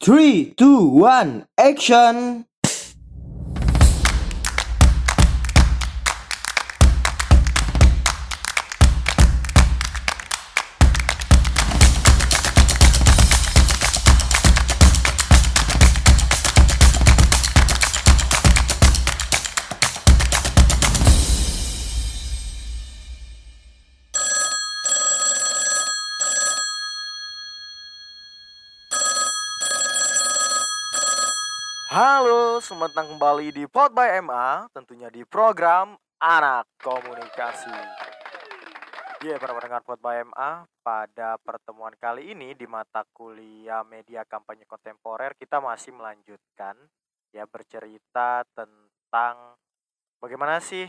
Three, two, one, action! Halo, selamat datang kembali di Pod by MA, tentunya di program Anak Komunikasi. Ya, para pendengar Pod by MA, pada pertemuan kali ini di mata kuliah Media Kampanye Kontemporer kita masih melanjutkan ya bercerita tentang bagaimana sih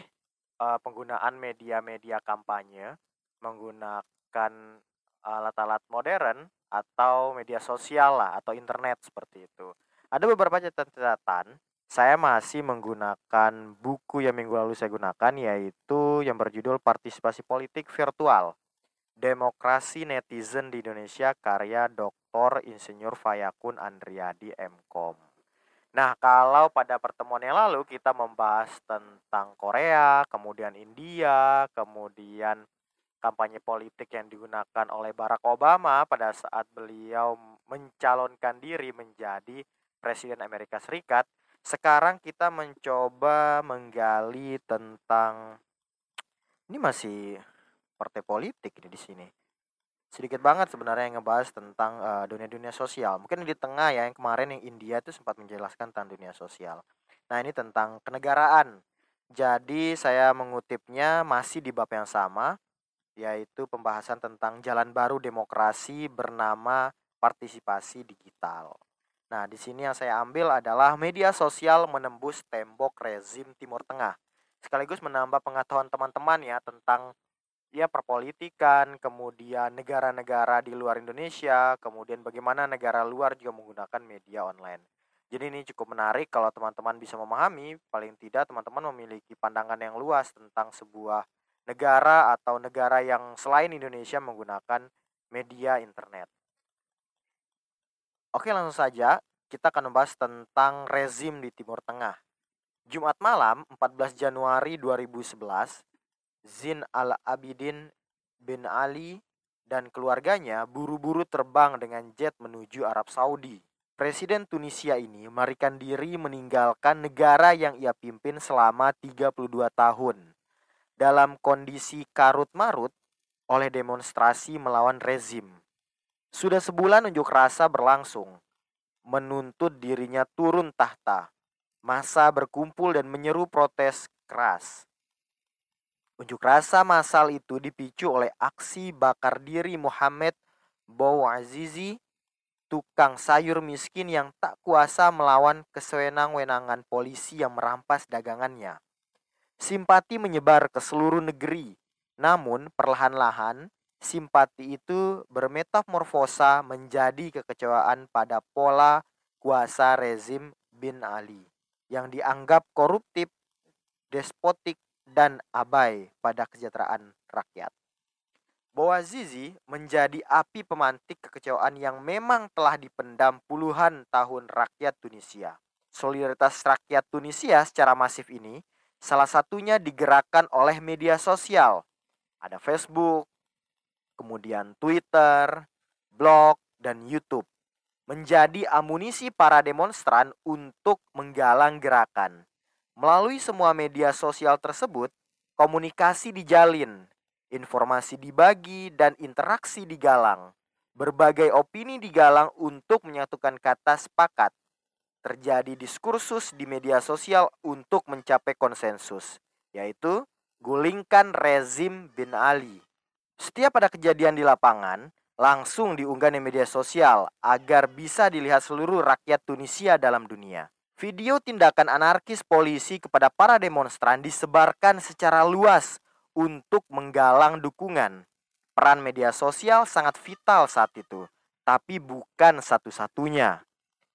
eh, penggunaan media-media kampanye menggunakan alat-alat modern atau media sosial lah atau internet seperti itu. Ada beberapa catatan-catatan. Saya masih menggunakan buku yang minggu lalu saya gunakan yaitu yang berjudul Partisipasi Politik Virtual. Demokrasi Netizen di Indonesia karya Dr. Insinyur Fayakun Andriadi Mkom. Nah, kalau pada pertemuan yang lalu kita membahas tentang Korea, kemudian India, kemudian kampanye politik yang digunakan oleh Barack Obama pada saat beliau mencalonkan diri menjadi Presiden Amerika Serikat, sekarang kita mencoba menggali tentang ini masih partai politik ini di sini. Sedikit banget sebenarnya yang ngebahas tentang uh, dunia-dunia sosial. Mungkin di tengah ya yang kemarin yang India itu sempat menjelaskan tentang dunia sosial. Nah, ini tentang kenegaraan. Jadi saya mengutipnya masih di bab yang sama yaitu pembahasan tentang jalan baru demokrasi bernama partisipasi digital. Nah, di sini yang saya ambil adalah media sosial menembus tembok rezim Timur Tengah. Sekaligus menambah pengetahuan teman-teman ya tentang ya perpolitikan, kemudian negara-negara di luar Indonesia, kemudian bagaimana negara luar juga menggunakan media online. Jadi ini cukup menarik kalau teman-teman bisa memahami, paling tidak teman-teman memiliki pandangan yang luas tentang sebuah negara atau negara yang selain Indonesia menggunakan media internet. Oke langsung saja kita akan membahas tentang rezim di Timur Tengah. Jumat malam 14 Januari 2011, Zin al-Abidin bin Ali dan keluarganya buru-buru terbang dengan jet menuju Arab Saudi. Presiden Tunisia ini melarikan diri meninggalkan negara yang ia pimpin selama 32 tahun dalam kondisi karut-marut oleh demonstrasi melawan rezim. Sudah sebulan unjuk rasa berlangsung, menuntut dirinya turun tahta. Masa berkumpul dan menyeru protes keras. Unjuk rasa massal itu dipicu oleh aksi bakar diri Muhammad Bouazizi, tukang sayur miskin yang tak kuasa melawan kesewenang-wenangan polisi yang merampas dagangannya. Simpati menyebar ke seluruh negeri, namun perlahan-lahan simpati itu bermetamorfosa menjadi kekecewaan pada pola kuasa rezim bin Ali yang dianggap koruptif, despotik, dan abai pada kesejahteraan rakyat. Bouazizi menjadi api pemantik kekecewaan yang memang telah dipendam puluhan tahun rakyat Tunisia. Solidaritas rakyat Tunisia secara masif ini salah satunya digerakkan oleh media sosial. Ada Facebook, kemudian Twitter, blog, dan YouTube menjadi amunisi para demonstran untuk menggalang gerakan. Melalui semua media sosial tersebut, komunikasi dijalin, informasi dibagi, dan interaksi digalang. Berbagai opini digalang untuk menyatukan kata sepakat. Terjadi diskursus di media sosial untuk mencapai konsensus, yaitu gulingkan rezim bin Ali. Setiap ada kejadian di lapangan, langsung diunggah di media sosial agar bisa dilihat seluruh rakyat Tunisia dalam dunia. Video tindakan anarkis polisi kepada para demonstran disebarkan secara luas untuk menggalang dukungan. Peran media sosial sangat vital saat itu, tapi bukan satu-satunya.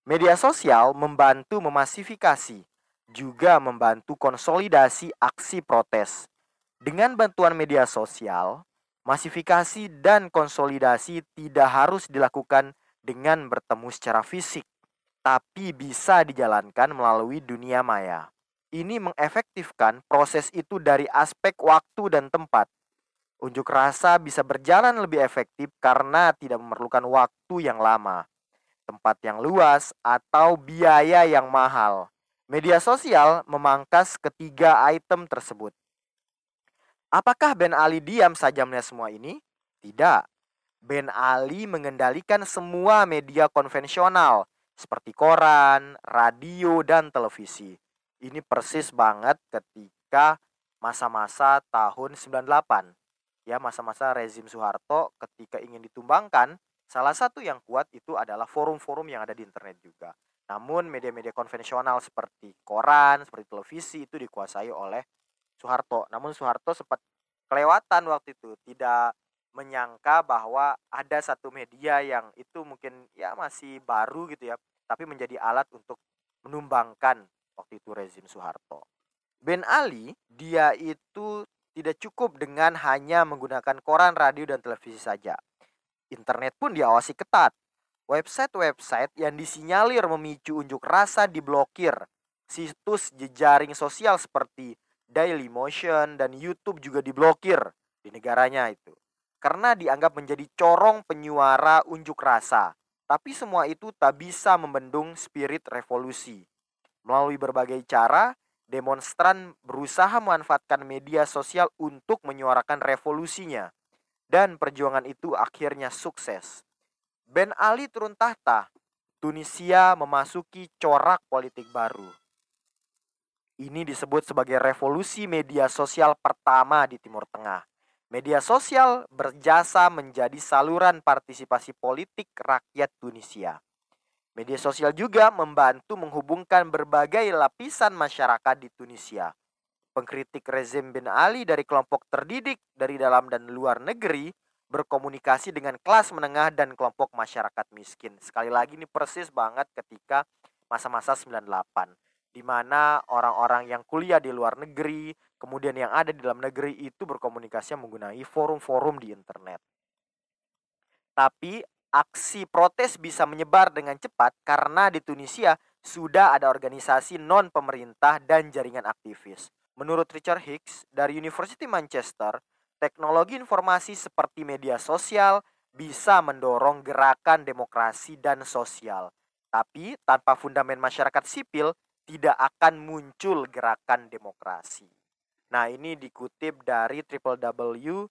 Media sosial membantu memasifikasi, juga membantu konsolidasi aksi protes. Dengan bantuan media sosial, Masifikasi dan konsolidasi tidak harus dilakukan dengan bertemu secara fisik. tapi bisa dijalankan melalui dunia maya. Ini mengefektifkan proses itu dari aspek waktu dan tempat. Unjuk rasa bisa berjalan lebih efektif karena tidak memerlukan waktu yang lama, tempat yang luas, atau biaya yang mahal. Media sosial memangkas ketiga item tersebut. Apakah Ben Ali diam saja melihat semua ini? Tidak. Ben Ali mengendalikan semua media konvensional seperti koran, radio, dan televisi. Ini persis banget ketika masa-masa tahun 98. Ya, masa-masa rezim Soeharto ketika ingin ditumbangkan, salah satu yang kuat itu adalah forum-forum yang ada di internet juga. Namun media-media konvensional seperti koran, seperti televisi itu dikuasai oleh Soeharto. Namun Soeharto sempat kelewatan waktu itu, tidak menyangka bahwa ada satu media yang itu mungkin ya masih baru gitu ya, tapi menjadi alat untuk menumbangkan waktu itu rezim Soeharto. Ben Ali, dia itu tidak cukup dengan hanya menggunakan koran, radio, dan televisi saja. Internet pun diawasi ketat. Website-website yang disinyalir memicu unjuk rasa diblokir. Situs jejaring sosial seperti Daily Motion dan YouTube juga diblokir di negaranya itu. Karena dianggap menjadi corong penyuara unjuk rasa. Tapi semua itu tak bisa membendung spirit revolusi. Melalui berbagai cara, demonstran berusaha memanfaatkan media sosial untuk menyuarakan revolusinya. Dan perjuangan itu akhirnya sukses. Ben Ali turun tahta. Tunisia memasuki corak politik baru. Ini disebut sebagai revolusi media sosial pertama di Timur Tengah. Media sosial berjasa menjadi saluran partisipasi politik rakyat Tunisia. Media sosial juga membantu menghubungkan berbagai lapisan masyarakat di Tunisia. Pengkritik rezim bin Ali dari kelompok terdidik dari dalam dan luar negeri berkomunikasi dengan kelas menengah dan kelompok masyarakat miskin. Sekali lagi ini persis banget ketika masa-masa 98 di mana orang-orang yang kuliah di luar negeri, kemudian yang ada di dalam negeri itu berkomunikasi menggunakan forum-forum di internet. Tapi aksi protes bisa menyebar dengan cepat karena di Tunisia sudah ada organisasi non pemerintah dan jaringan aktivis. Menurut Richard Hicks dari University Manchester, teknologi informasi seperti media sosial bisa mendorong gerakan demokrasi dan sosial. Tapi tanpa fundament masyarakat sipil tidak akan muncul gerakan demokrasi. Nah, ini dikutip dari www.diwi.com.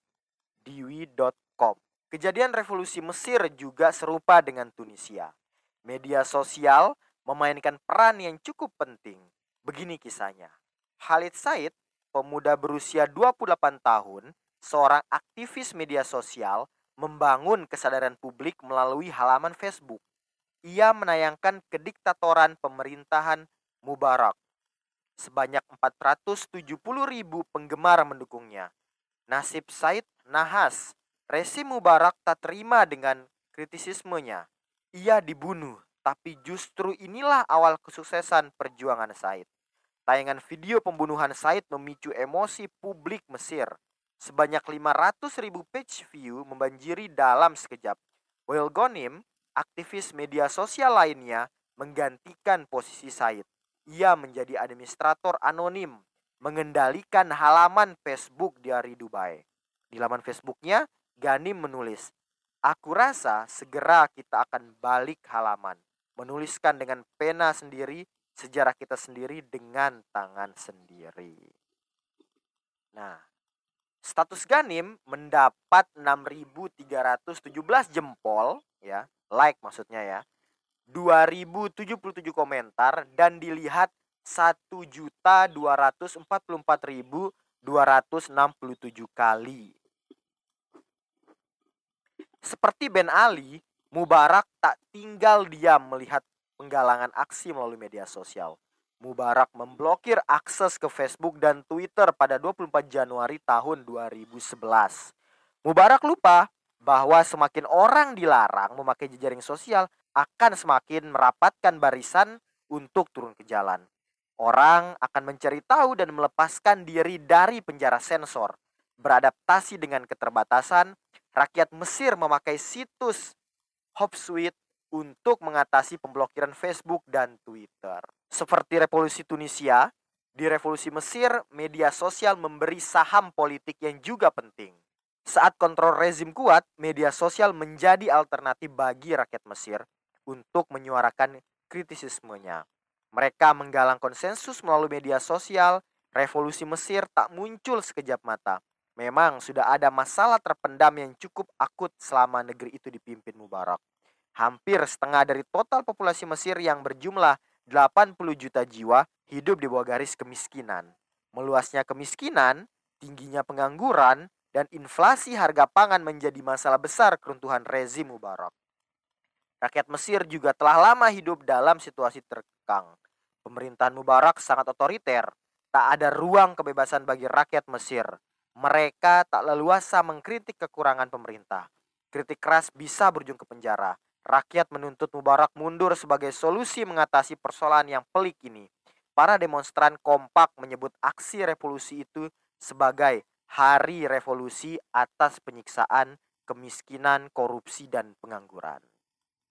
Kejadian revolusi Mesir juga serupa dengan Tunisia. Media sosial memainkan peran yang cukup penting. Begini kisahnya. Khalid Said, pemuda berusia 28 tahun, seorang aktivis media sosial, membangun kesadaran publik melalui halaman Facebook. Ia menayangkan kediktatoran pemerintahan Mubarak. Sebanyak 470 ribu penggemar mendukungnya. Nasib Said nahas Rezim Mubarak tak terima dengan kritisismenya. Ia dibunuh, tapi justru inilah awal kesuksesan perjuangan Said. Tayangan video pembunuhan Said memicu emosi publik Mesir. Sebanyak 500 ribu page view membanjiri dalam sekejap. Wael Gonim, aktivis media sosial lainnya, menggantikan posisi Said. Ia menjadi administrator anonim, mengendalikan halaman Facebook di hari Dubai. Di laman Facebooknya, Gani menulis, Aku rasa segera kita akan balik halaman, menuliskan dengan pena sendiri sejarah kita sendiri dengan tangan sendiri. Nah, status Ganim mendapat 6.317 jempol ya, like maksudnya ya. 2077 komentar dan dilihat 1.244.267 kali. Seperti Ben Ali, Mubarak tak tinggal diam melihat penggalangan aksi melalui media sosial. Mubarak memblokir akses ke Facebook dan Twitter pada 24 Januari tahun 2011. Mubarak lupa bahwa semakin orang dilarang memakai jejaring sosial akan semakin merapatkan barisan untuk turun ke jalan. Orang akan mencari tahu dan melepaskan diri dari penjara sensor, beradaptasi dengan keterbatasan, rakyat Mesir memakai situs Hopsuite untuk mengatasi pemblokiran Facebook dan Twitter. Seperti revolusi Tunisia, di revolusi Mesir, media sosial memberi saham politik yang juga penting. Saat kontrol rezim kuat, media sosial menjadi alternatif bagi rakyat Mesir untuk menyuarakan kritisismenya. Mereka menggalang konsensus melalui media sosial, revolusi Mesir tak muncul sekejap mata. Memang sudah ada masalah terpendam yang cukup akut selama negeri itu dipimpin Mubarak. Hampir setengah dari total populasi Mesir yang berjumlah 80 juta jiwa hidup di bawah garis kemiskinan. Meluasnya kemiskinan, tingginya pengangguran, dan inflasi harga pangan menjadi masalah besar keruntuhan rezim Mubarak. Rakyat Mesir juga telah lama hidup dalam situasi terkekang. Pemerintahan Mubarak sangat otoriter, tak ada ruang kebebasan bagi rakyat Mesir. Mereka tak leluasa mengkritik kekurangan pemerintah. Kritik keras bisa berujung ke penjara. Rakyat menuntut Mubarak mundur sebagai solusi mengatasi persoalan yang pelik ini. Para demonstran kompak menyebut aksi revolusi itu sebagai hari revolusi atas penyiksaan, kemiskinan, korupsi, dan pengangguran.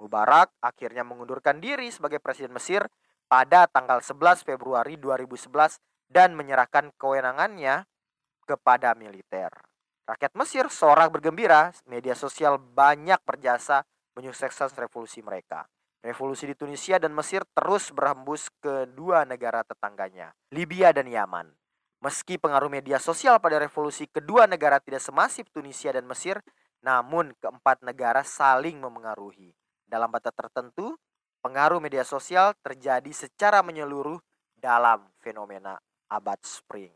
Mubarak akhirnya mengundurkan diri sebagai presiden Mesir pada tanggal 11 Februari 2011 dan menyerahkan kewenangannya kepada militer. Rakyat Mesir sorak bergembira, media sosial banyak berjasa menyukseskan revolusi mereka. Revolusi di Tunisia dan Mesir terus berhembus ke dua negara tetangganya, Libya dan Yaman. Meski pengaruh media sosial pada revolusi kedua negara tidak semasif Tunisia dan Mesir, namun keempat negara saling memengaruhi. Dalam batas tertentu, pengaruh media sosial terjadi secara menyeluruh dalam fenomena abad spring.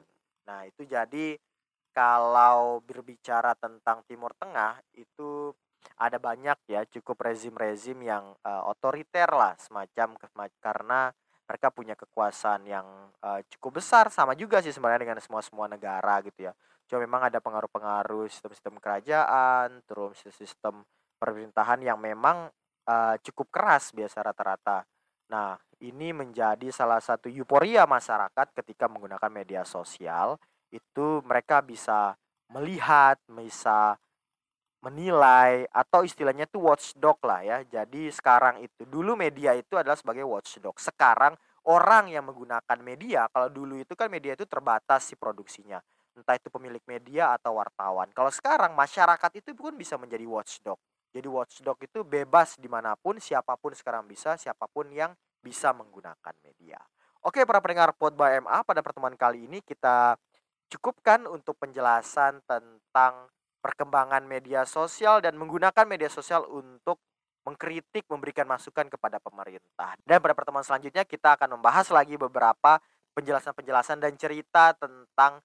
Nah, itu jadi kalau berbicara tentang Timur Tengah itu ada banyak ya cukup rezim-rezim yang uh, otoriter lah semacam karena mereka punya kekuasaan yang uh, cukup besar sama juga sih sebenarnya dengan semua semua negara gitu ya. Cuma memang ada pengaruh-pengaruh sistem-sistem kerajaan, terus sistem pemerintahan yang memang uh, cukup keras biasa rata-rata. Nah, ini menjadi salah satu euforia masyarakat ketika menggunakan media sosial itu mereka bisa melihat, bisa menilai atau istilahnya itu watchdog lah ya. Jadi sekarang itu dulu media itu adalah sebagai watchdog. Sekarang orang yang menggunakan media, kalau dulu itu kan media itu terbatas si produksinya. Entah itu pemilik media atau wartawan. Kalau sekarang masyarakat itu pun bisa menjadi watchdog. Jadi watchdog itu bebas di mana pun, siapa pun sekarang bisa, siapa pun yang bisa menggunakan media. Oke para pendengar Pod by MA, pada pertemuan kali ini kita cukupkan untuk penjelasan tentang perkembangan media sosial dan menggunakan media sosial untuk mengkritik, memberikan masukan kepada pemerintah. Dan pada pertemuan selanjutnya kita akan membahas lagi beberapa penjelasan-penjelasan dan cerita tentang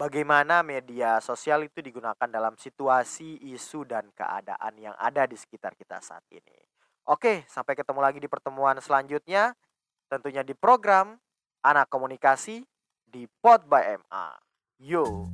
bagaimana media sosial itu digunakan dalam situasi, isu, dan keadaan yang ada di sekitar kita saat ini. Oke, sampai ketemu lagi di pertemuan selanjutnya. Tentunya di program Anak Komunikasi di Pod by MA. Yo.